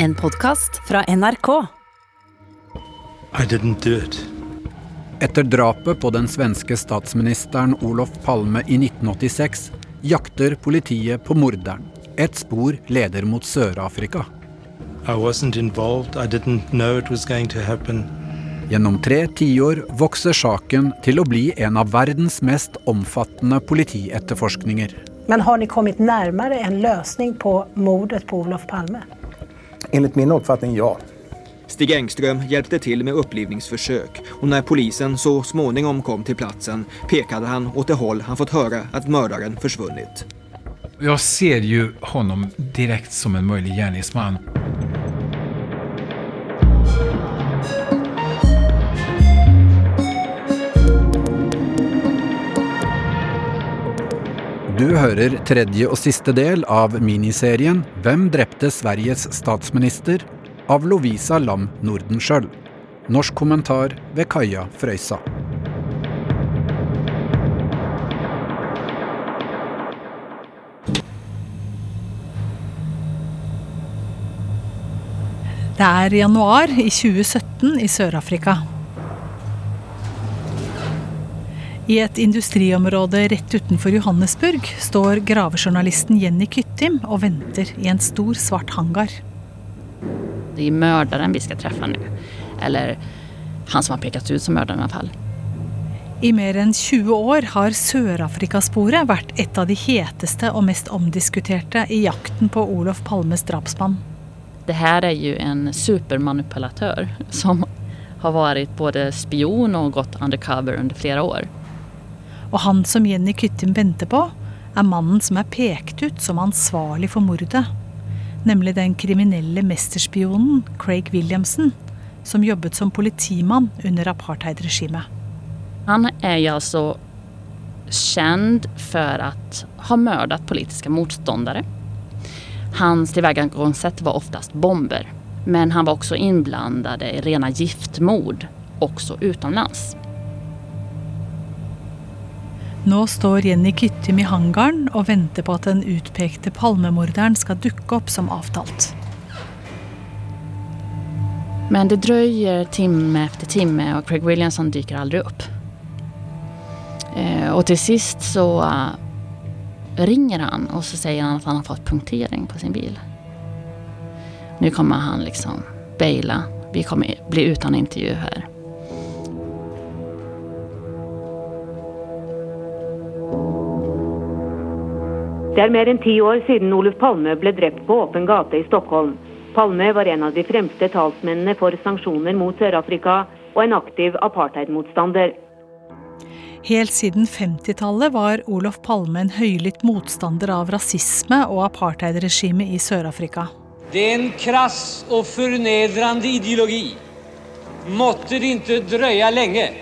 En podkast fra NRK. I didn't do it. Etter drapet på den svenske statsministeren Olof Palme i 1986 jakter politiet på morderen. Et spor leder mot Sør-Afrika. I wasn't involved. I didn't know it was going to happen. Gjennom tre tiår vokser saken til å bli en av verdens mest omfattende politietterforskninger. Men har dere kommet nærmere en løsning på mordet på Olof Palme? Enligt min uppfattning ja. Stig Engström hjälpte till med upplivningsförsök och när polisen så småningom kom till platsen pekade han åt det håll han fått höra att mördaren försvunnit. Jag ser ju honom direkt som en möjlig gärningsman. Du hører tredje og siste del av miniserien 'Hvem drepte Sveriges statsminister?' av Lovisa Lam Nordenskjøl. Norsk kommentar ved Kaja Frøysa. Det er januar i 2017 i Sør-Afrika. I et industriområde rett utenfor Johannesburg står gravejournalisten Jenny Kyttim og venter i en stor, svart hangar. Det er morderen vi skal treffe nå. Eller han som har pekt ut som morderen, i hvert fall. I mer enn 20 år har Sør-Afrikasporet vært et av de heteste og mest omdiskuterte i jakten på Olof Palmes drapsmann. Det her er jo en supermanipulatør som har vært både spion og gått undercover under flere år. Og han som Jenny Kyttim venter på, er mannen som er pekt ut som ansvarlig for mordet. Nemlig den kriminelle mesterspionen Craig Williamson, som jobbet som politimann under apartheidregimet. Han er jo altså kjent for å ha mördat politiske motstandere. Hans tillvägagångssätt var oftast bomber, men han var også innblandet i rena giftmord, også utenlands. Nå står Jenny Kyttim i hangaren og venter på at den utpekte palmemorderen skal dukke opp som avtalt. Men det drøyer time etter time og Craig Williamson dyker aldri opp. Eh, og til sist så eh, ringer han og så sier han at han har fått punktering på sin bil. Nå kommer han liksom baila. Vi kommer bli uten intervju her. Det er mer enn ti år siden Olof Palme ble drept på åpen gate i Stockholm. Palme var en av de fremste talsmennene for sanksjoner mot Sør-Afrika og en aktiv apartheidmotstander. Helt siden 50-tallet var Olof Palme en høylytt motstander av rasisme og apartheidregimet i Sør-Afrika. Det er en krass og fornedrende ideologi. Måtte det ikke drøye lenge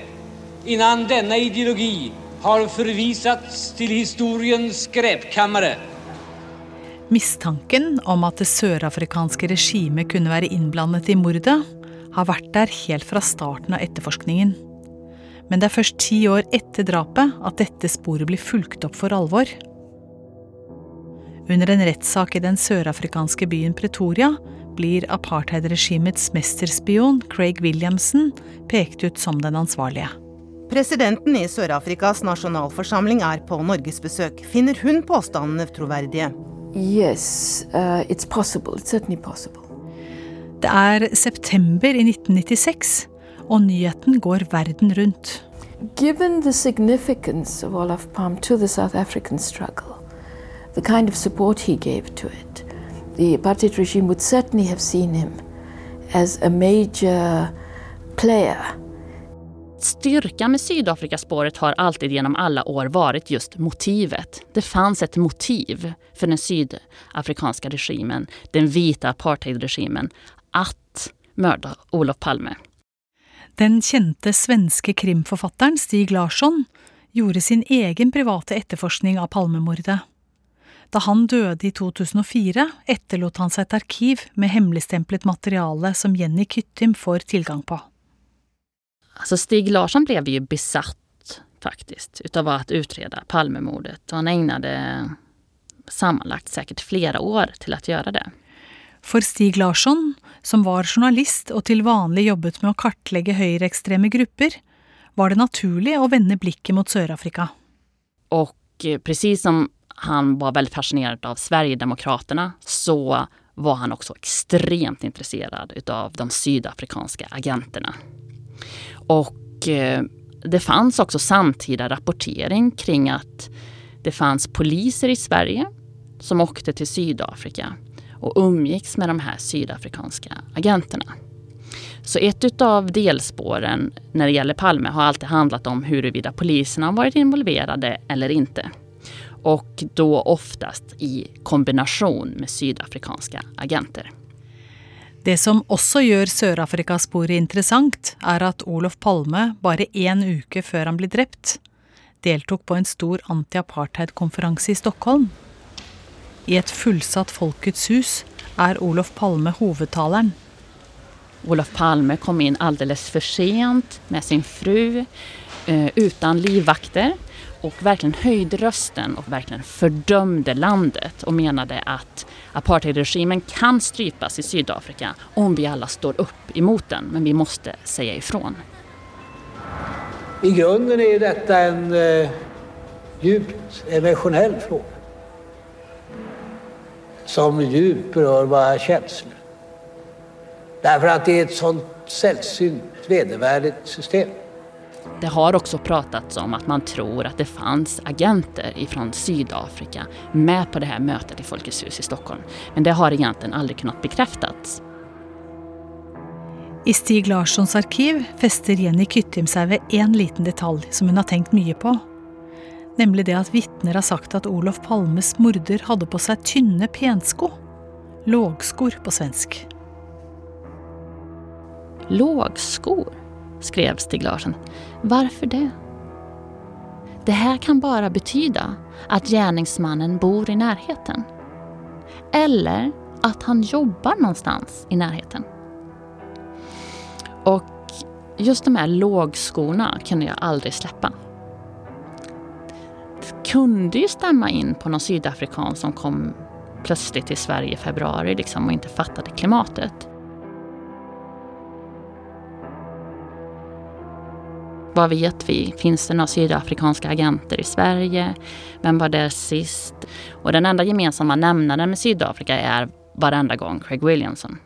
innan denne ideologi har forvisats til historiens skräpkammare. Mistanken om at det sørafrikanske regimet kunne være innblandet i mordet, har vært der helt fra starten av etterforskningen. Men det er først ti år etter drapet at dette sporet blir fulgt opp for alvor. Under en rettssak i den sørafrikanske byen Pretoria blir apartheidregimets mesterspion Craig Williamson pekt ut som den ansvarlige. Presidenten i Sør-Afrikas nasjonalforsamling er på norgesbesøk. Finner hun påstandene troverdige? Yes, uh, it's possible. It's certainly possible. Det er september i 1996, og nyheten går verden rundt. Given the significance of Olaf Palme to the South African struggle, the kind of support he gave to it, the apartheid regime would certainly have seen him as a major player Styrkan med Sydafrikaspåret har alltid gjennom alle år vært just motivet. Det fanns et motiv for den sydafrikanske regimen, den hvite apartheidregimen, at mörda Olof Palme. Den kjente svenske krimforfatteren Stig Larsson gjorde sin egen private etterforskning av Palmemordet. Da han døde i 2004, etterlot han seg et arkiv med hemmeligstemplet materiale som Jenny Kyttim får tilgang på. Alltså Stig Larsson blev ju besatt faktiskt utav att utreda Palmemordet. Han ägnade sammanlagt säkert flera år til å gjøre det. For Stig Larsson, som var journalist og til vanlig jobbet med å kartlegge høyreekstreme grupper, var det naturlig å vende blikket mot Sør-Afrika. Og eh, precis som han var veldig fascinerad av Sverigedemokraterna så var han også ekstremt intresserad av de sydafrikanske agenterna. Og eh, det fanns også samtida rapportering kring at det fanns poliser i Sverige som åkte til Sydafrika og umgicks med de her sydafrikanske agenterna. Så ett av delspåren när det gäller Palme har alltid handlat om huruvida poliserna har varit involverade eller inte. Och då oftast i kombinasjon med sydafrikanske agenter. Det som også gjør Sør-Afrika-sporet interessant, er at Olof Palme bare én uke før han ble drept, deltok på en stor anti-apartheid-konferanse i Stockholm. I et fullsatt Folkets hus er Olof Palme hovedtaleren. Olof Palme kom inn alldeles for sent med sin fru, uh, uten livvakter og virkelig høyde røsten og virkelig fördömde landet og menade at apartheidregimen kan strypas i Sydafrika om vi alle står opp imot den, men vi måste si ifrån. I grunden er dette en eh, djupt emotionell fråga som djupt berör våra känslor. Därför att det är ett sånt sällsynt vedervärdigt system. Det har også pratats om at man tror at det fanns agenter fra Sydafrika med på det her møtet i Folkets hus i Stockholm. Men det har egentlig aldri kunnet bekreftes. I Stig Larssons arkiv fester Jenny Kyttim seg ved én liten detalj som hun har tenkt mye på. Nemlig det at vitner har sagt at Olof Palmes morder hadde på seg tynne pensko. Lågskor på svensk. Lågskor, skrev Stig Larsen. Hvorfor det? Det her kan bare betyde at gjerningsmannen bor i nærheten. Eller at han jobber någonstans i nærheten. Og just de her lågskorna kunne jeg aldri slippe. Det kunde jo stemme inn på noen sydafrikan som kom plutselig til Sverige i februari liksom, og ikke fattet klimatet. Hva vet vi? Finns det noen sydafrikanske agenter i Sverige? Hvem var der sist? Og den enda gemensamme nämnaren med Sydafrika er varenda gang Craig Williamson.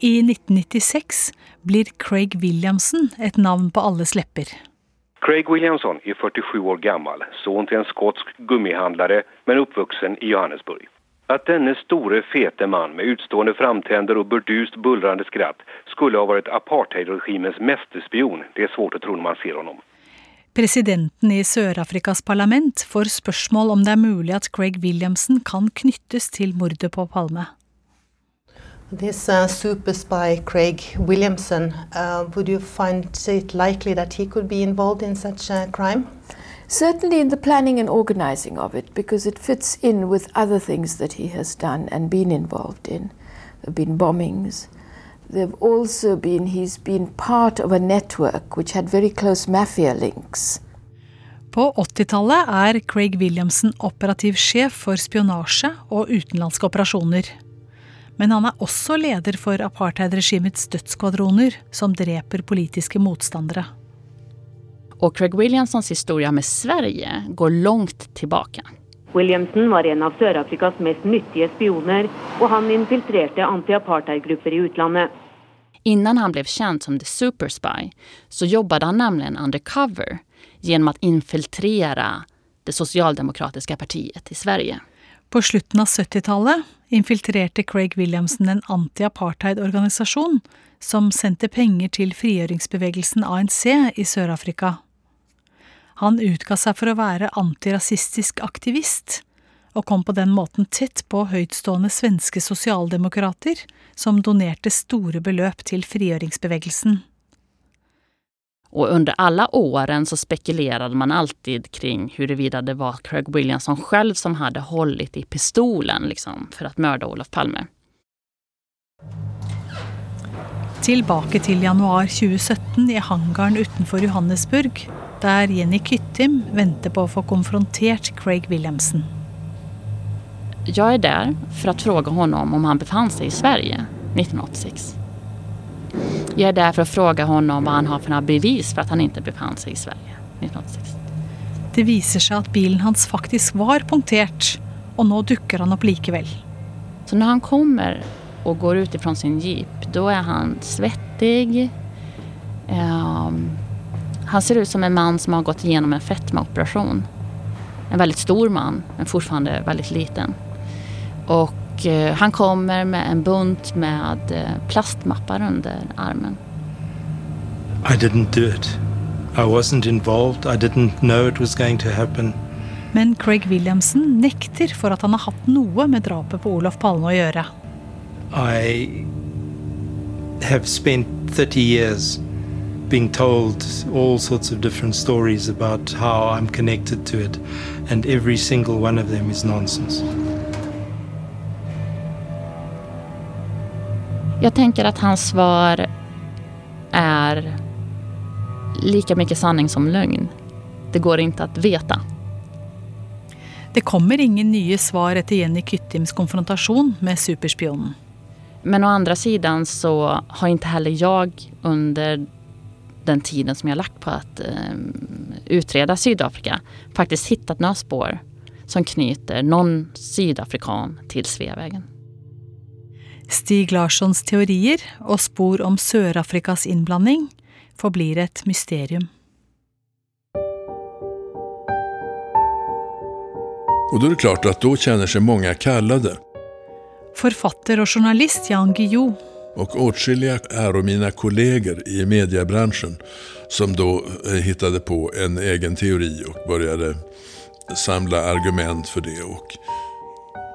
I 1996 blir Craig Williamson et navn på alles lepper. Craig Williamson er 47 år gammel, son til en skotsk gummihandlare, men oppvoksen i Johannesburg. At denne store, fete mann med utstående framtenner og burdust, bullrende skratt skulle ha vært apartheidregimets mesterspion, det er svårt å tro når man ser honom. Presidenten i Sør-Afrikas parlament får spørsmål om det er mulig at Craig Williamson kan knyttes til mordet på Palme. This uh, super spy, Craig Williamson, uh, would you find it likely that he could be involved in such a crime? Certainly in the planning and organizing of it, because it fits in with other things that he has done and been involved in. There have been bombings. There have also been, he's been part of a network which had very close mafia links. På 80-tallet er Craig Williamson operativ sjef for spionasje og utenlandske operasjoner. Men han er også leder for apartheidregimets dødsskvadroner, som dreper politiske motstandere. Og Craig Williamsons historie med Sverige går langt tilbake. Williamson var en av Sør-Afrikas mest nyttige spioner, og han infiltrerte anti-apartheid-grupper i utlandet. Innan han ble kjent som The Super Spy, så jobbet han nemlig undercover gjennom å infiltrere det sosialdemokratiske partiet i Sverige. På slutten av 70-tallet infiltrerte Craig Williamson en anti-apartheid-organisasjon som sendte penger til frigjøringsbevegelsen ANC i Sør-Afrika. Han utga seg for å være antirasistisk aktivist, og kom på den måten tett på høytstående svenske sosialdemokrater, som donerte store beløp til frigjøringsbevegelsen. Og under alle årene så spekulerte man alltid kring hvorvidt det var Craig Williamson selv som hadde holdt i pistolen liksom, for å myrde Olof Palme. Tilbake til januar 2017 i hangaren utenfor Johannesburg, der Jenny Kyttim venter på å få konfrontert Craig Williamson. Jeg er der for å spørre honom om han befann seg i Sverige 1986. Jeg er der for å spørre honom hva han har for bevis for at han ikke befann seg i Sverige 1986. Det viser seg at bilen hans faktisk var punktert, og nå dukker han opp likevel. Så når han kommer og går ut ifrån sin jeep, da er han svettig. Ehm, han ser ut som en mann som har gått gjennom en fetmaoperasjon. En veldig stor mann, men fortfarande veldig liten. Og eh, han kommer med en bunt med eh, plastmappar under armen. I didn't do it. I wasn't involved. I didn't know it was going to happen. Men Craig Williamson nekter for at han har hatt noe med drapet på Olof Palme å gjøre. I have spent 30 years being told all sorts of different stories about how I'm connected to it, and every single one of them is nonsense. Jag tänker att hans svar är lika mycket sanning som lögn. Det går inte att veta. Det kommer ingen nye svar etter Jenny Kyttims konfrontasjon med superspionen. Men å andra sidan så har inte heller jag under den tiden som jag lagt på att eh, utreda Sydafrika faktiskt hittat några spår som knyter noen sydafrikan til Sveavägen. Stig Larssons teorier og spor om Sør-Afrikas innblanding forblir et mysterium. Og da er det klart at da kjenner seg mange kallade. Forfatter og journalist Jan Guillou Och åtskilliga är och mina kollegor i mediebranschen som då eh, hittade på en egen teori och började samla argument för det. Och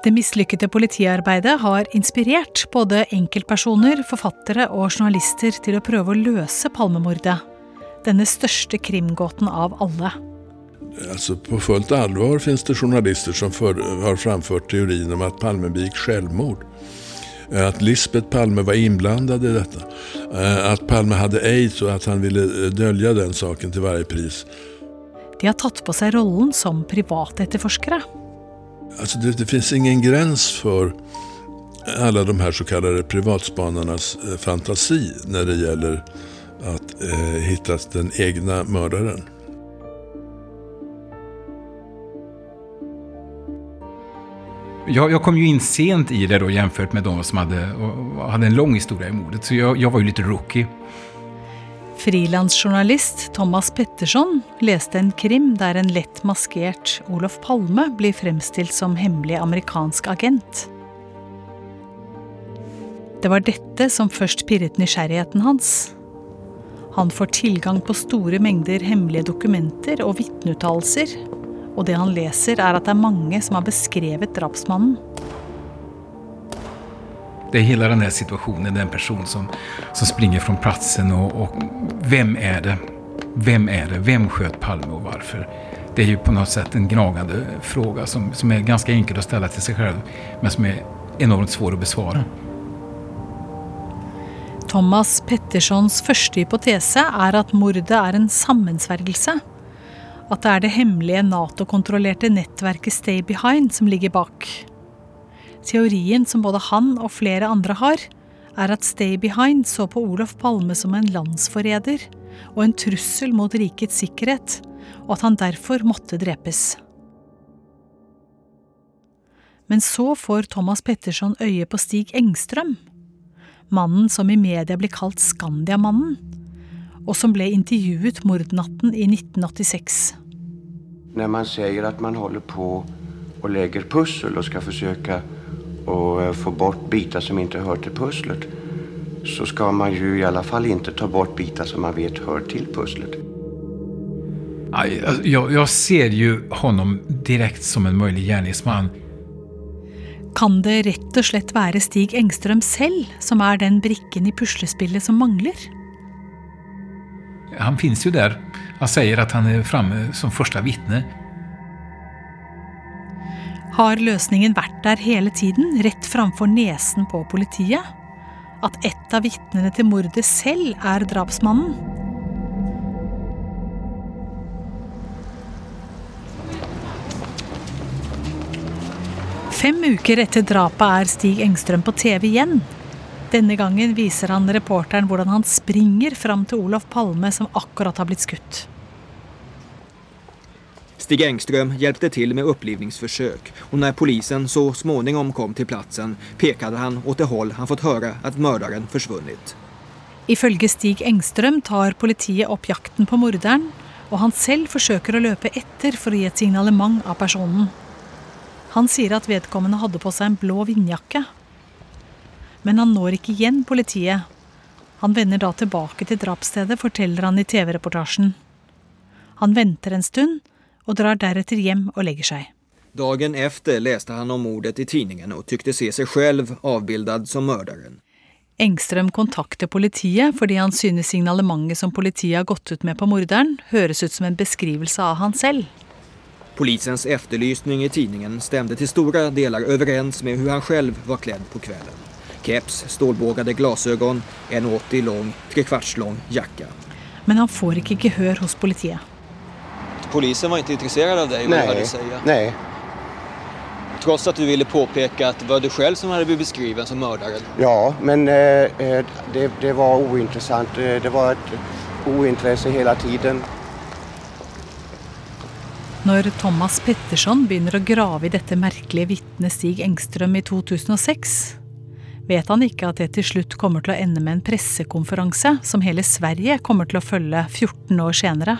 Det mislykkede politiarbeidet har inspirert både enkeltpersoner, forfattere og journalister til å prøve å løse Palmemordet. Denne største krimgåten av alle. alltså på fullt allvar finns det journalister som för, har framfört teorin om att Palme begick självmord. Eh, Att Lisbeth Palme var inblandad i detta. At Att Palme hadde aids og at han ville eh, dölja den saken til varje pris. De har tatt på seg rollen som privatetterforskere. Alltså det, det finns ingen gräns for alle de här så kallade privatspanarnas eh, fantasi når det gjelder att eh, hitta den egne mördaren. Jag, jag kom ju in sent i det då jämfört med de som hade, hade en lång historia i mordet. Så jag, jag var ju lite rookie. Frilansjournalist Thomas Petterson leste en krim der en lett maskert Olof Palme blir fremstilt som hemmelig amerikansk agent. Det var dette som først pirret nysgjerrigheten hans. Han får tilgang på store mengder hemmelige dokumenter og vitneuttalelser, og det han leser er at det er mange som har beskrevet drapsmannen. Det hele denne situasjonen, den person som, som springer fra plassen, og, og hvem er det? Hvem er det? Hvem skjøt Palme og hvorfor? Det er jo på noe sett en gnagende fråga som, som er ganske enkel å stille til seg selv, men som er enormt svår å besvare. Thomas Pettersons første hypotese er at mordet er en sammensvergelse. At det er det hemmelige Nato-kontrollerte nettverket Stay Behind som ligger bak. Teorien som både han og flere andre har, er at Stay Behind så på Olof Palme som en landsforræder og en trussel mot rikets sikkerhet, og at han derfor måtte drepes. Men så får Thomas Petterson øye på Stig Engstrøm. Mannen som i media blir kalt Skandiamannen, og som ble intervjuet mordnatten i 1986. Når man sier at man holder på och lägger pussel og skal forsøke och eh, få bort biter som ikke hører til pusslet så skal man jo i alle fall ikke ta bort biter som man vet hører til pusslet. Jeg, jeg Jag, jag ser jo honom direkte som en mulig gjerningsmann. Kan det rett og slett være Stig Engstrøm selv som er den brikken i puslespillet som mangler? Han finns ju där. Han säger att han är framme som första vittne. Har løsningen vært der hele tiden, rett framfor nesen på politiet? At ett av vitnene til mordet selv er drapsmannen? Fem uker etter drapet er Stig Engstrøm på TV igjen. Denne gangen viser han reporteren hvordan han springer fram til Olof Palme, som akkurat har blitt skutt. Stig Engström hjälpte til med opplivningsforsøk og når polisen så småningom kom til platsen pekade han åt det håll han fått høre at mördaren forsvunnet. Ifølge Stig Engstrøm tar politiet opp jakten på morderen, og han selv forsøker å løpe etter for å gi et signalement av personen. Han sier at vedkommende hadde på seg en blå vindjakke. Men han når ikke igjen politiet. Han vender da tilbake til drapsstedet, forteller han i TV-reportasjen. Han venter en stund, og drar deretter hjem og legger seg. Dagen efter leste han om mordet i tidningen og tykte se seg selv avbildet som morderen. Engstrøm kontakter politiet fordi han synes signalementet som politiet har gått ut med på morderen, høres ut som en beskrivelse av han selv. Polisens efterlysning i tidningen stemte til store deler overens med hvordan han selv var kledd på kvällen. Keps, stålbågade glasögon, en 80 lång, trekvarts lång jacka. Men han får ikke gehør hos politiet. Polisen var ikke interessert av deg? Nei. Nej, du hade att säga. nej. Trots att du ville påpeka att det var du själv som hade blivit beskriven som mördaren. Ja, men eh, eh, det, det var ointressant. Eh, Det var ett ointresse hele tiden. Når Thomas Petterson begynner å grave i dette merkelige vitnet Stig Engstrøm i 2006, vet han ikke at det til slutt kommer til å ende med en pressekonferanse som hele Sverige kommer til å følge 14 år senere.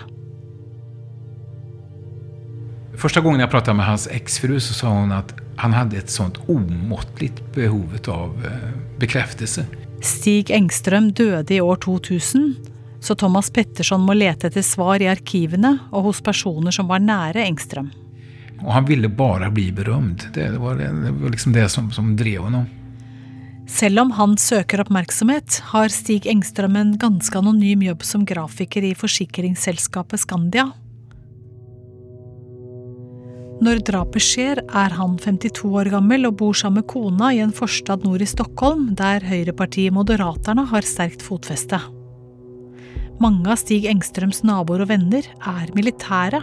Første gangen jeg pratet med hans eksfru, så sa hun at han hadde et sånt omåttligt behov av bekreftelse. Stig Engstrøm døde i år 2000, så Thomas Petterson må lete etter svar i arkivene og hos personer som var nære Engstrøm. Og han ville bare bli berømt. Det var, det, var liksom det som, som drev honom. Selv om han søker oppmerksomhet, har Stig Engstrøm en ganske anonym jobb som grafiker i forsikringsselskapet Skandia. Når drapet skjer, er han 52 år gammel og bor sammen med kona i en forstad nord i Stockholm, der høyrepartiet Moderaterna har sterkt fotfeste. Mange av Stig Engstrøms naboer og venner er militære.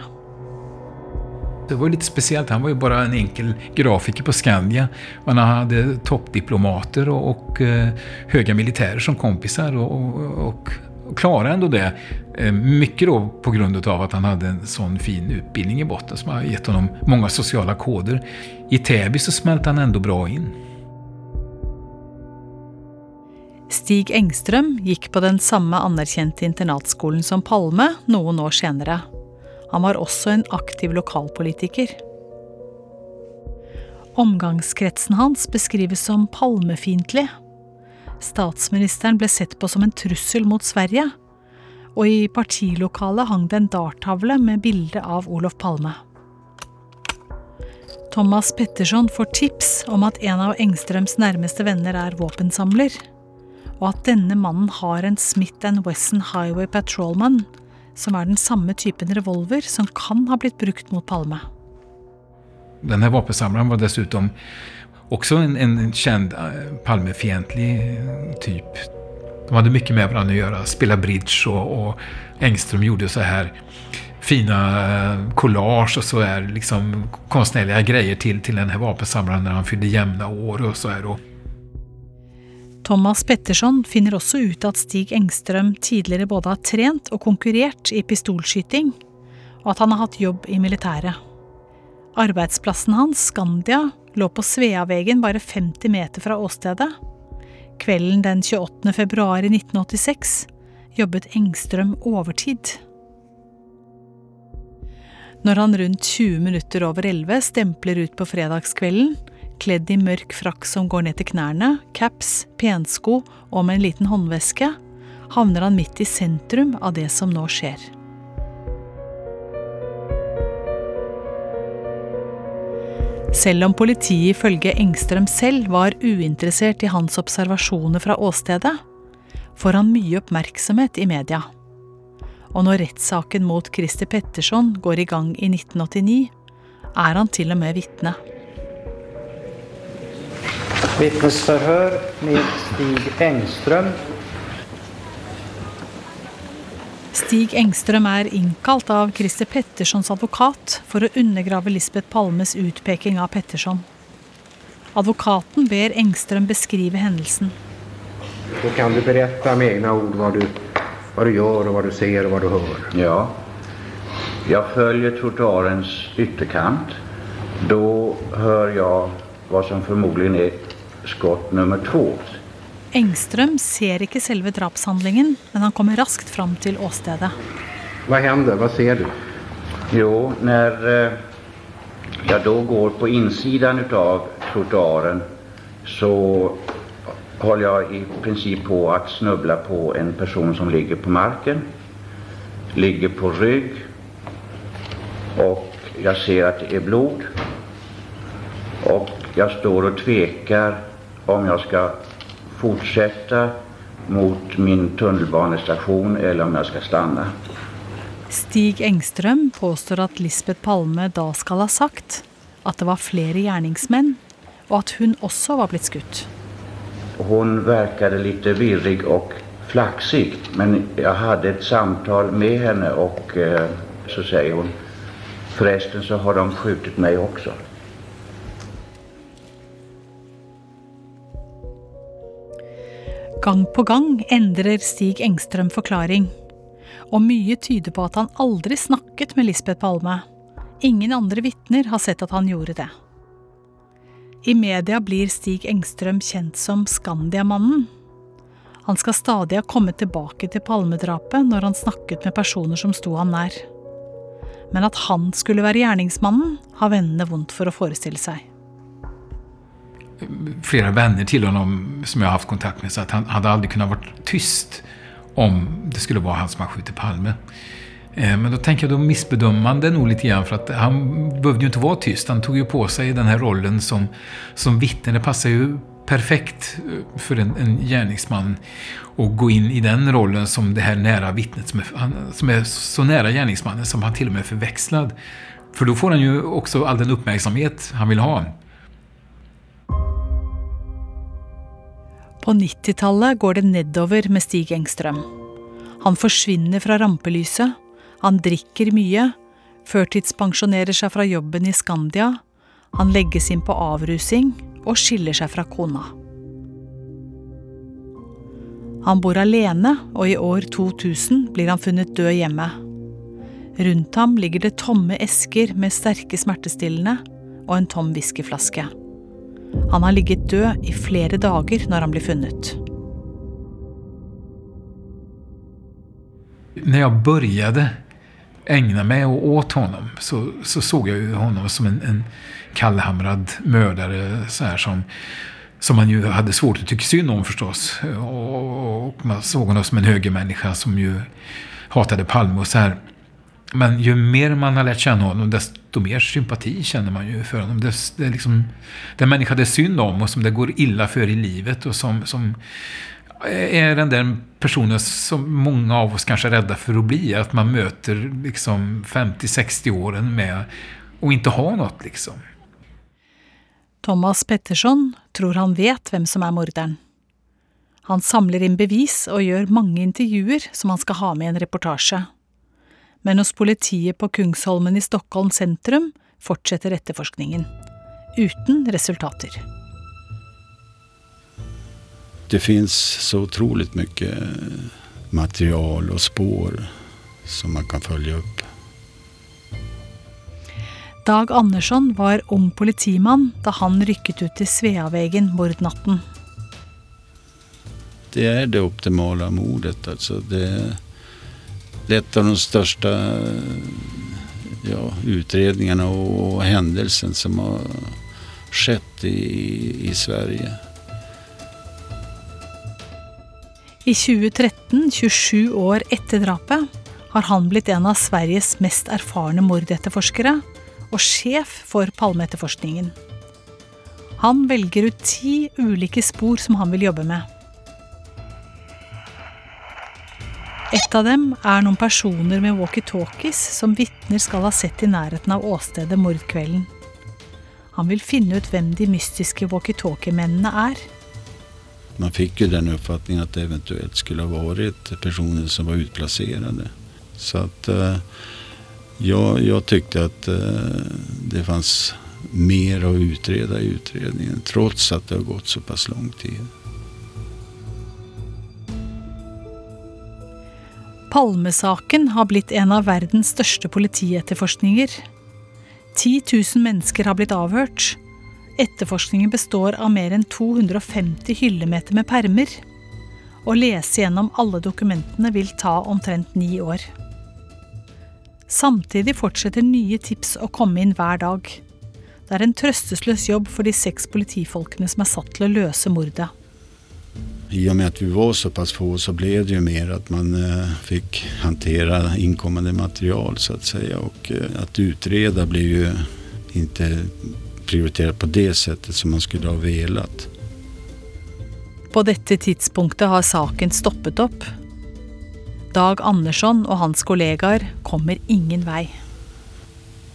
Det var lite speciellt. Han var ju bara en enkel grafiker på Skandia. Men han hade toppdiplomater och, och eh, höga militärer som kompisar och, och, och, klarade ändå det. Eh, mycket då på han hade en sån fin utbildning i botten som har gett honom många sociala koder. I Täby så smälte han ändå bra in. Stig Engstrøm gikk på den samme anerkjente internatskolen som Palme noen år senere. Han var også en aktiv lokalpolitiker. Omgangskretsen hans beskrives som palmefiendtlig. Statsministeren ble sett på som en trussel mot Sverige, og i partilokalet hang det en darttavle med bilde av Olof Palme. Thomas Petterson får tips om at en av Engstrøms nærmeste venner er våpensamler, og at denne mannen har en Smith Wesson Highway Patrolman, som er den samme typen revolver som kan ha blitt brukt mot Palme. Denne våpensamleren var dessutom også en, en kjent palmefiendtlig Palmefientlig typ. De hadde mye med hverandre å gjøre. Spille bridge og, og Engström gjorde så her fina kollasj og så er liksom kunstnerlige greier til, til denne våpensamleren når han fyllde jevne år og så her, Och Thomas Petterson finner også ut at Stig Engstrøm tidligere både har trent og konkurrert i pistolskyting, og at han har hatt jobb i militæret. Arbeidsplassen hans, Skandia, lå på Sveavegen bare 50 meter fra åstedet. Kvelden den 28. februar i 1986 jobbet Engstrøm overtid. Når han rundt 20 minutter over 11 stempler ut på fredagskvelden, kledd i mørk frakk som går ned til knærne, caps, pensko og med en liten håndveske, havner han midt i sentrum av det som nå skjer. Selv om politiet ifølge Engstrøm selv var uinteressert i hans observasjoner fra åstedet, får han mye oppmerksomhet i media. Og når rettssaken mot Christer Petterson går i gang i 1989, er han til og med vitne. Vittnesförhör med Stig Engström. Stig Engstrøm er innkalt av Christer Pettersons advokat for å undergrave Lisbeth Palmes utpeking av Petterson. Advokaten ber Engstrøm beskrive hendelsen. Så kan du berette med egne ord hva du, hva du gjør, og hva du ser og hva du hører. Ja. Jeg følger trottoarens ytterkant. Da hører jeg hva som formodentlig er skott nummer to. Engstrøm ser ikke selve drapshandlingen, men han kommer raskt fram til åstedet. Hva hender? Hva ser du? Jo, når eh, jeg da går på innsiden av trottoaren, så holder jeg i prinsipp på å snuble på en person som ligger på marken. Ligger på rygg. Og jeg ser at det er blod. Og jeg står og tveker om jeg skal fortsette mot min tunnelbanestasjon eller om jeg skal stanna. Stig Engstrøm påstår at Lisbeth Palme da skal ha sagt at det var flere gjerningsmenn, og at hun også var blitt skutt. Hun virket litt virrig og flaksig, men jeg hadde et samtale med henne, og eh, så sier hun Forresten så har de skutt meg også. Gang på gang endrer Stig Engstrøm forklaring. Og mye tyder på at han aldri snakket med Lisbeth Palme. Ingen andre vitner har sett at han gjorde det. I media blir Stig Engstrøm kjent som Skandiamannen. Han skal stadig ha kommet tilbake til Palmedrapet når han snakket med personer som sto han nær. Men at han skulle være gjerningsmannen, har vennene vondt for å forestille seg. Flere venner til ham som jeg har hatt kontakt med, sa at han hadde aldri kunnet vært tyst om det skulle være han som har skutt Palme. Eh, men da tenker jeg, da misbedømmer man det nog litt grann, for at han behøvde jo ikke være tyst. Han tok jo på seg denne rollen som, som vittne. Det passer jo perfekt eh, for en, en gjerningsmann å gå inn i den rollen som det her nære vittnet, som, som, er så nære gjerningsmannen som han til og med forvekslet. For da får han jo også all den oppmerksomhet han vil ha. På 90-tallet går det nedover med Stig Engstrøm. Han forsvinner fra rampelyset, han drikker mye, førtidspensjonerer seg fra jobben i Skandia, han legges inn på avrusing og skiller seg fra kona. Han bor alene, og i år 2000 blir han funnet død hjemme. Rundt ham ligger det tomme esker med sterke smertestillende og en tom whiskyflaske. Han har ligget død i flere dager når han blir funnet. Når jeg begynte ägna meg åt honom så, så såg ju honom som en, en kallhamrad mördare så som, som man ju hade svårt att tycka synd om förstås. Och, och man såg honom som en högermänniska som ju hatade Palme och så här. Men ju mer man har lärt känna honom, desto mer sympati känner man ju för honom. Det, det är liksom den människa det är synd om och som det går illa för i livet och som, som är den där personen som många av oss kanske är rädda för att bli. Att man möter liksom 50-60 åren med och inte ha något liksom. Thomas Petterson tror han vet hvem som er morderen. Han samler inn bevis og gjør mange intervjuer som han skal ha med i en reportasje. Men hos politiet på Kungsholmen i Stockholm sentrum fortsetter etterforskningen. Uten resultater. Det fins så utrolig mye material og spår som man kan følge opp. Dag Andersson var ung politimann da han rykket ut til Sveavegen mordnatten. Det er det optimale mordet. Altså det, ett av de största ja, utredningarna och händelsen som har skett i, i Sverige. I 2013, 27 år etter drapet, har han blitt en av Sveriges mest erfarne mordetterforskere og sjef for Palmeetterforskningen. Han velger ut ti ulike spor som han vil jobbe med. Et av dem er noen personer med walkietalkies som vitner skal ha sett i nærheten av åstedet mordkvelden. Han vil finne ut hvem de mystiske walkietalkie-mennene er. Man fikk jo den oppfatningen at det eventuelt skulle ha vært personer som var utplasserte. Så at uh, jeg jag at uh, det fanns mer å utrede i utredningen trots at det har gått såpass lang tid. Palmesaken har blitt en av verdens største politietterforskninger. 10 000 mennesker har blitt avhørt. Etterforskningen består av mer enn 250 hyllemeter med permer. Å lese gjennom alle dokumentene vil ta omtrent ni år. Samtidig fortsetter nye tips å komme inn hver dag. Det er en trøstesløs jobb for de seks politifolkene som er satt til å løse mordet. I og med at vi var såpass få så ble det jo mer at man fick fikk inkommande material så att säga och eh, att utreda blev jo ikke prioriterat på det settet som man skulle ha velat. På dette tidspunktet har saken stoppet opp. Dag Andersson og hans kollegaer kommer ingen vei.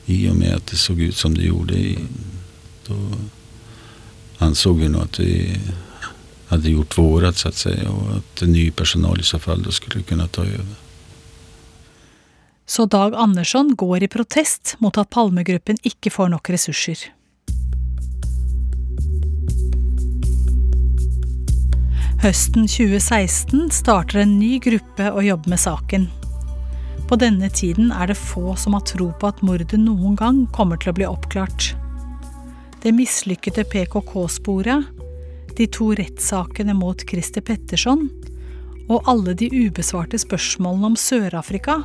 I og med at det så ut som det gjorde, da ansåg vi nå at vi hadde gjort vårat så att säga och att ny personal i så fall då skulle kunna ta över. Så Dag Andersson går i protest mot at Palmegruppen ikke får nok ressurser. Høsten 2016 starter en ny gruppe å jobbe med saken. På denne tiden er det få som har tro på at mordet noen gang kommer til å bli oppklart. Det mislykkede PKK-sporet, de to rettssakene mot Christer Petterson og alle de ubesvarte spørsmålene om Sør-Afrika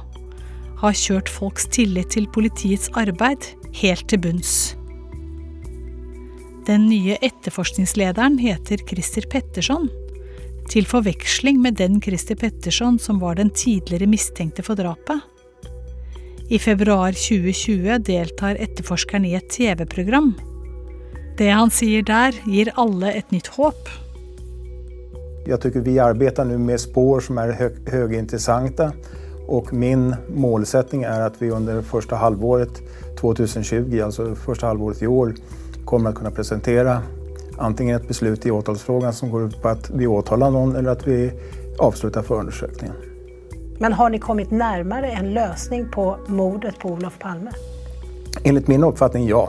har kjørt folks tillit til politiets arbeid helt til bunns. Den nye etterforskningslederen heter Christer Petterson, til forveksling med den Christer Petterson som var den tidligere mistenkte for drapet. I februar 2020 deltar etterforskeren i et TV-program. Det han sier der, gir alle et nytt håp. Jeg tycker vi arbeider nå med spår som er høyinteressante. och min målsetting er at vi under første halvåret 2020, altså første halvåret i år, kommer å kunne presentere antingen et beslut i åtalsfrågan som går ut på at vi åtaler noen, eller at vi avslutter forundersøkelsen. Men har ni kommet nærmere en løsning på mordet på Olof Palme? Enligt min oppfatning ja.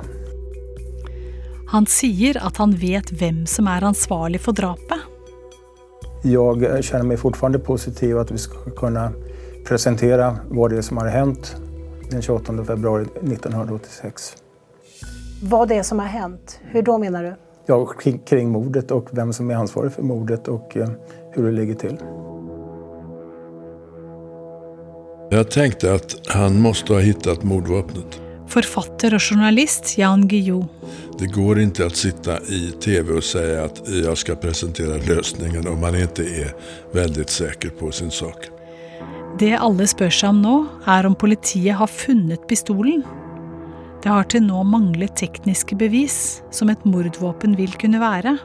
Han sier at han vet hvem som er ansvarlig for drapet. Jeg kjenner meg fortfarande positiv at vi skal kunne presentere hva det som har hendt den 28 februari 1986. Hva det som har hendt? Hvordan da, mener du? Ja, kring, kring mordet og hvem som er ansvarlig for mordet og eh, hur det ligger til. Jeg tenkte at han måtte ha funnet mordvapnet. Forfatter og journalist Jan Guillou. Det går ikke å sitte i TV og si at jeg skal presentere løsningen om man ikke er veldig sikker på sin sak. Det alle spør seg om nå, er om politiet har funnet pistolen. Det har til nå manglet tekniske bevis, som et mordvåpen vil kunne være.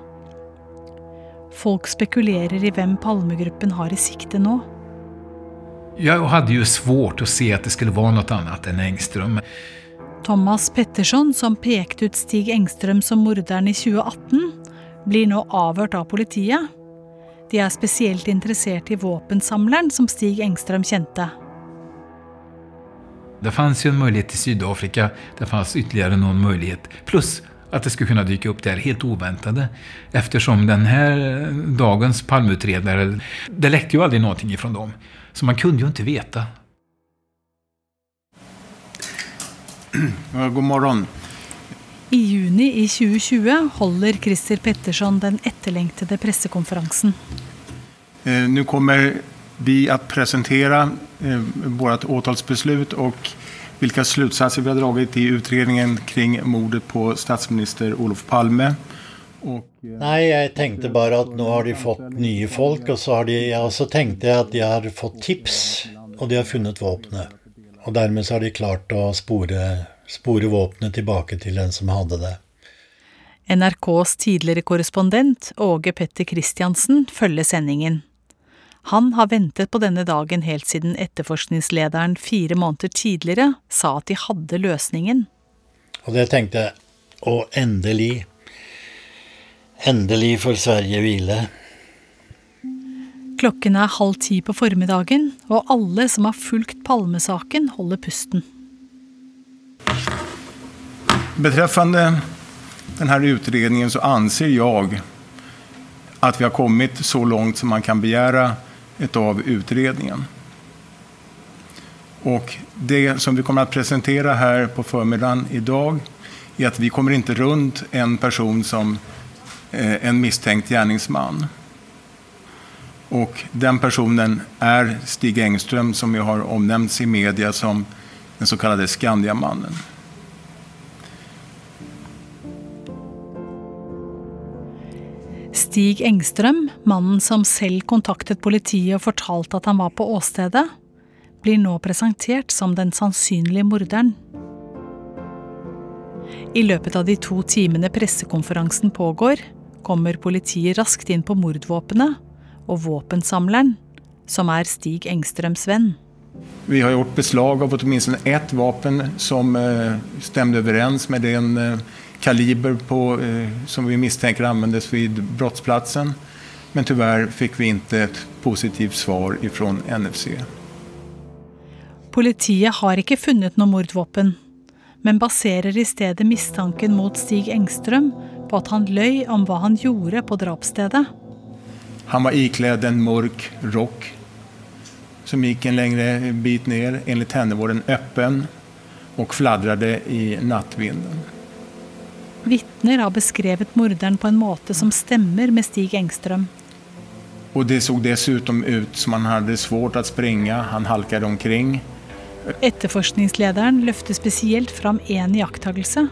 Folk spekulerer i hvem Palmegruppen har i sikte nå. Jeg hadde jo svårt å se at det skulle være noe annet enn Engström. Thomas Petterson, som pekte ut Stig Engstrøm som morderen i 2018, blir nå avhørt av politiet. De er spesielt interessert i våpensamleren som Stig Engstrøm kjente. Det fanns jo en mulighet til Sydafrika, det fanns ytterligere noen mulighet. Pluss at det skulle kunne dyke opp der helt uventede. Eftersom denne dagens palmeutredere det lekte jo aldri noe ifrån dem. Så man kunne jo ikke veta. God morgen. I juni i 2020 holder Christer Petterson den etterlengtede pressekonferansen. Eh, nu kommer vi å presentere eh, vårt åtalsbeslut og hvilke slutsatser vi har dratt i utredningen kring mordet på statsminister Olof Palme. Og, Nei, jeg tenkte bare at nå har de fått nye folk, og så, har de, ja, så tenkte jeg at de har fått tips, og de har funnet våpenet. Og dermed så har de klart å spore, spore våpenet tilbake til den som hadde det. NRKs tidligere korrespondent Åge Petter Christiansen følger sendingen. Han har ventet på denne dagen helt siden etterforskningslederen fire måneder tidligere sa at de hadde løsningen. Og det tenkte jeg. Og endelig. Endelig får Sverige hvile. Klokken er halv ti på formiddagen, og alle som har fulgt Palmesaken, holder pusten. Betreffende denne utredningen så anser jeg at vi har kommet så langt som man kan begära av utredningen. Og det som vi kommer å presentere her på formiddagen i dag, er at vi kommer ikke rundt en person som eh, en mistenkt gärningsman. Och den personen är Stig Engström som ju har omnämnts i media som den så kallade Skandiamannen. Stig Engstrøm, mannen som selv kontaktet politiet og fortalte at han var på åstedet, blir nå presentert som den sannsynlige morderen. I løpet av de to timene pressekonferansen pågår, kommer politiet raskt inn på mordvåpenet og våpensamleren, som er Stig Engstrøms venn. Vi har gjort beslag av åtminstone ett vapen som stemte overens med den eh, kaliber på, eh, som vi mistenker anvendes ved brottsplatsen. Men tyvärr fikk vi ikke et positivt svar ifrån NFC. Politiet har ikke funnet noe mordvåpen, men baserer i stedet mistanken mot Stig Engstrøm på at han løy om hva han gjorde på drapsstedet. Han var iklädd en mörk rock som gick en längre bit ner. Enligt henne var den öppen och fladdrade i nattvinden. Vitner har beskrevet morderen på en måte som stemmer med Stig Engström. Och det såg dessutom ut som han hade svårt att springa. Han halkade omkring. Etterforskningslederen løfter spesielt fram én iakttagelse.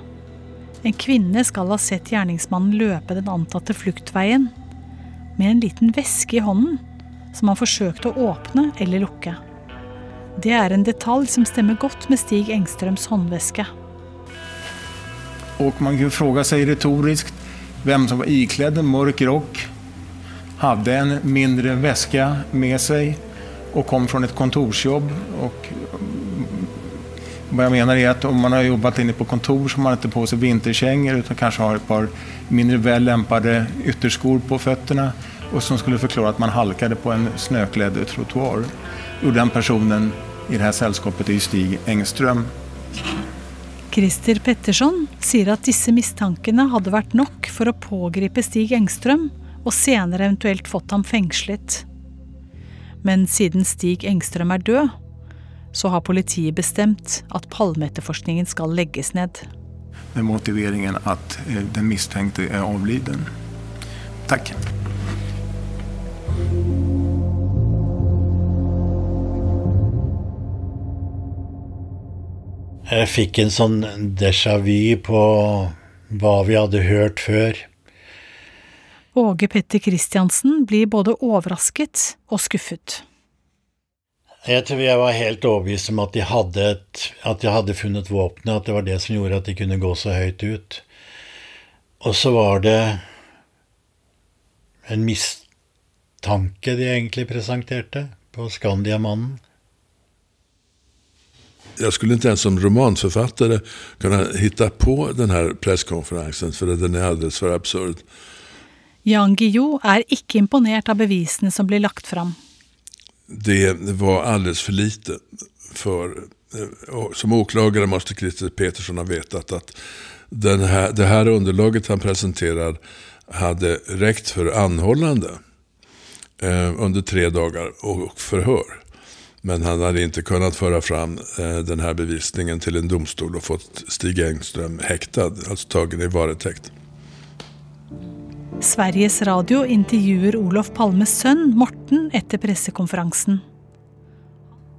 En kvinne skal ha sett gjerningsmannen løpe den antatte fluktveien med en liten veske i hånden som han forsøkte å åpne eller lukke. Det er en detalj som stemmer godt med Stig Engströms håndveske. Og man kan fråga seg retorisk hvem som var ikledd en mørk rock, hadde en mindre veske med seg og kom fra et kontorsjobb. Hva jeg mener er at om man har jobbet inne på kontor så har man ikke på seg vinterkjenger, utan kanskje har et par mindre vel lempede ytterskor på fötterna och som skulle förklara att man halkade på en snöklädd trottoar. gjorde den personen i det här sällskapet är Stig Engström. Christer Petterson sier at disse mistankene hadde vært nok for å pågripe Stig Engstrøm og senere eventuelt fått ham fengslet. Men siden Stig Engstrøm er død, så har politiet bestemt at palmetteforskningen skal legges ned. Med motiveringen at eh, den mistenkte er avliden. Takk. Jeg fikk en sånn déjà vu på hva vi hadde hørt før. Åge Petter Christiansen blir både overrasket og skuffet. Jeg tror jeg var helt overbevist om at de hadde, et, at de hadde funnet våpenet, at det var det som gjorde at de kunne gå så høyt ut. Og så var det en mistanke de egentlig presenterte på Skandiamannen. Jag skulle inte ens som romanförfattare kunna hitta på den här presskonferensen för den är alldeles för absurd. Jan Guillou er ikke imponert av bevisene som blir lagt fram. Det var alldeles for lite. För, som åklagare måste Christer Petersson ha vetat att den här, det här underlaget han presenterar hadde rekt for anhållande eh, under tre dagar och förhör. Men han hade inte kunnat föra fram eh, den här bevisningen till en domstol och fått Stig Engström häktad, alltså tagen i varetekt. Sveriges Radio intervjuer Olof Palmes sønn Morten etter pressekonferansen.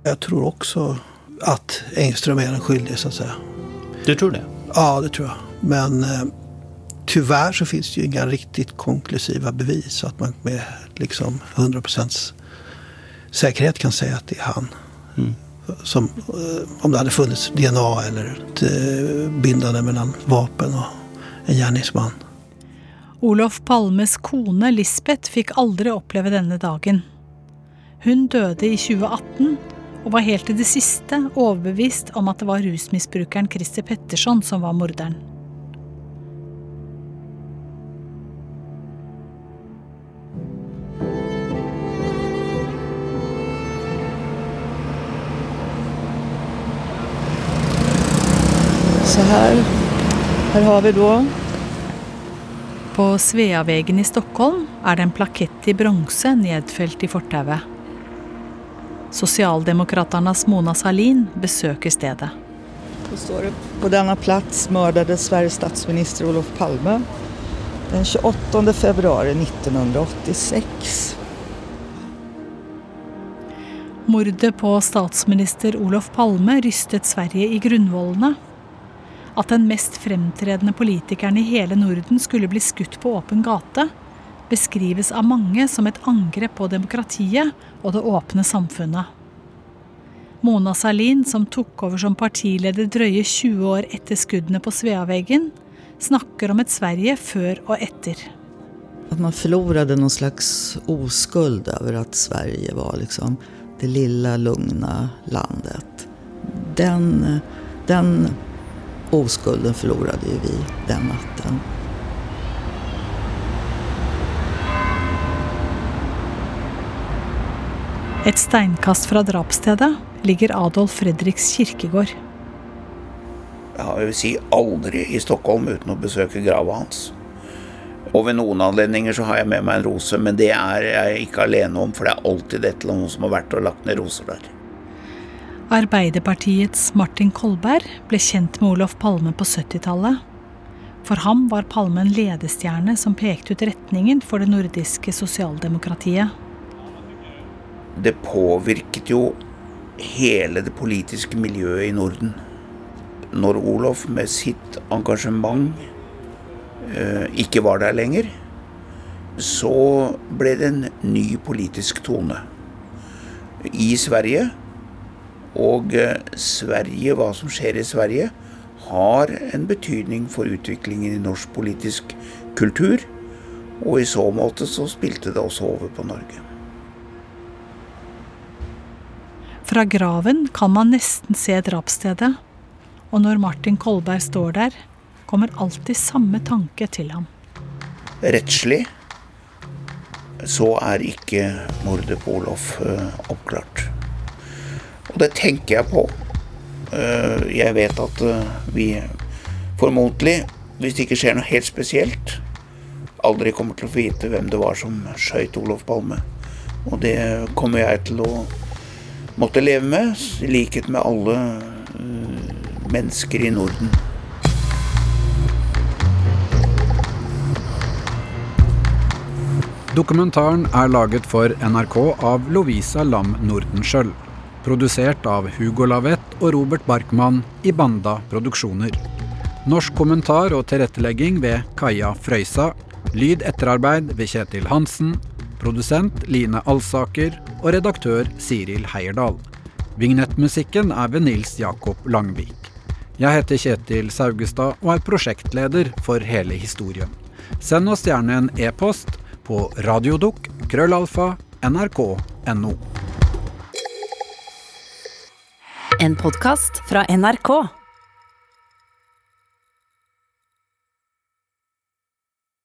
Jag tror också att Engström är den skyldige så att säga. Du tror det? Ja, det tror jag. Men eh, tyvärr så finns det ju inga riktigt konklusiva bevis så att man med liksom 100% säkerhet kan säga att det är han. Mm. Som, eh, om det hade funnits DNA eller ett eh, bindande mellan vapen och en gärningsman. Olof Palmes kone Lisbeth fikk aldri oppleve denne dagen. Hun døde i 2018 og var helt til det siste overbevist om at det var rusmisbrukeren Christer Petterson som var morderen. Så her, Her har vi da På Sveavegen i Stockholm er det en plakett i bronse nedfelt i fortauet. Sosialdemokraternas Mona Sahlin besøker stedet. Så står det på denne plass mördade Sveriges statsminister Olof Palme den 28 februar 1986. Mordet på statsminister Olof Palme rystet Sverige i grunnvollene. At den mest fremtredende politikeren i hele Norden skulle bli skutt på åpen gate, beskrives av mange som et angrep på demokratiet og det åpne samfunnet. Mona Sahlin, som tok over som partileder drøye 20 år etter skuddene på Sveaveggen, snakker om et Sverige før og etter. At man mistet noen slags oskuld over at Sverige var liksom det lille, lugne landet. Den, den oskulden forloret vi den natten. Et steinkast fra drapsstedet ligger Adolf Fredriks kirkegård. Jeg har jo si aldri i Stockholm uten å besøke grava hans. Og ved noen anledninger så har jeg med meg en rose, men det er jeg ikke alene om, for det er alltid et eller annet som har vært og lagt ned roser der. Arbeiderpartiets Martin Kolberg ble kjent med Olof Palme på 70-tallet. For ham var Palme en ledestjerne som pekte ut retningen for det nordiske sosialdemokratiet. Det påvirket jo hele det politiske miljøet i Norden. Når Olof med sitt engasjement eh, ikke var der lenger, så ble det en ny politisk tone i Sverige. Og eh, Sverige, hva som skjer i Sverige, har en betydning for utviklingen i norsk politisk kultur. Og i så måte så spilte det også over på Norge. Fra graven kan man nesten se drapsstedet. Og når Martin Kolberg står der, kommer alltid samme tanke til ham. Rettslig så er ikke mordet på Olof uh, oppklart. Og det tenker jeg på. Uh, jeg vet at uh, vi formodentlig, hvis det ikke skjer noe helt spesielt, aldri kommer til å få vite hvem det var som skøyt Olof Palme. Og det kommer jeg til å måtte leve med, i likhet med alle mennesker i Norden. Dokumentaren er laget for NRK av Lovisa Lam Nordenskjøld. Produsert av Hugo Lavett og Robert Barkmann i Banda Produksjoner. Norsk kommentar og tilrettelegging ved Kaja Frøysa. Lyd etterarbeid ved Kjetil Hansen. Produsent Line Alsaker og redaktør Siril Heierdal. Vignettmusikken er ved Nils Jakob Langvik. Jeg heter Kjetil Saugestad og er prosjektleder for hele historien. Send oss gjerne en e-post på radiodukk krøllalfa nrk.no. En podkast fra NRK.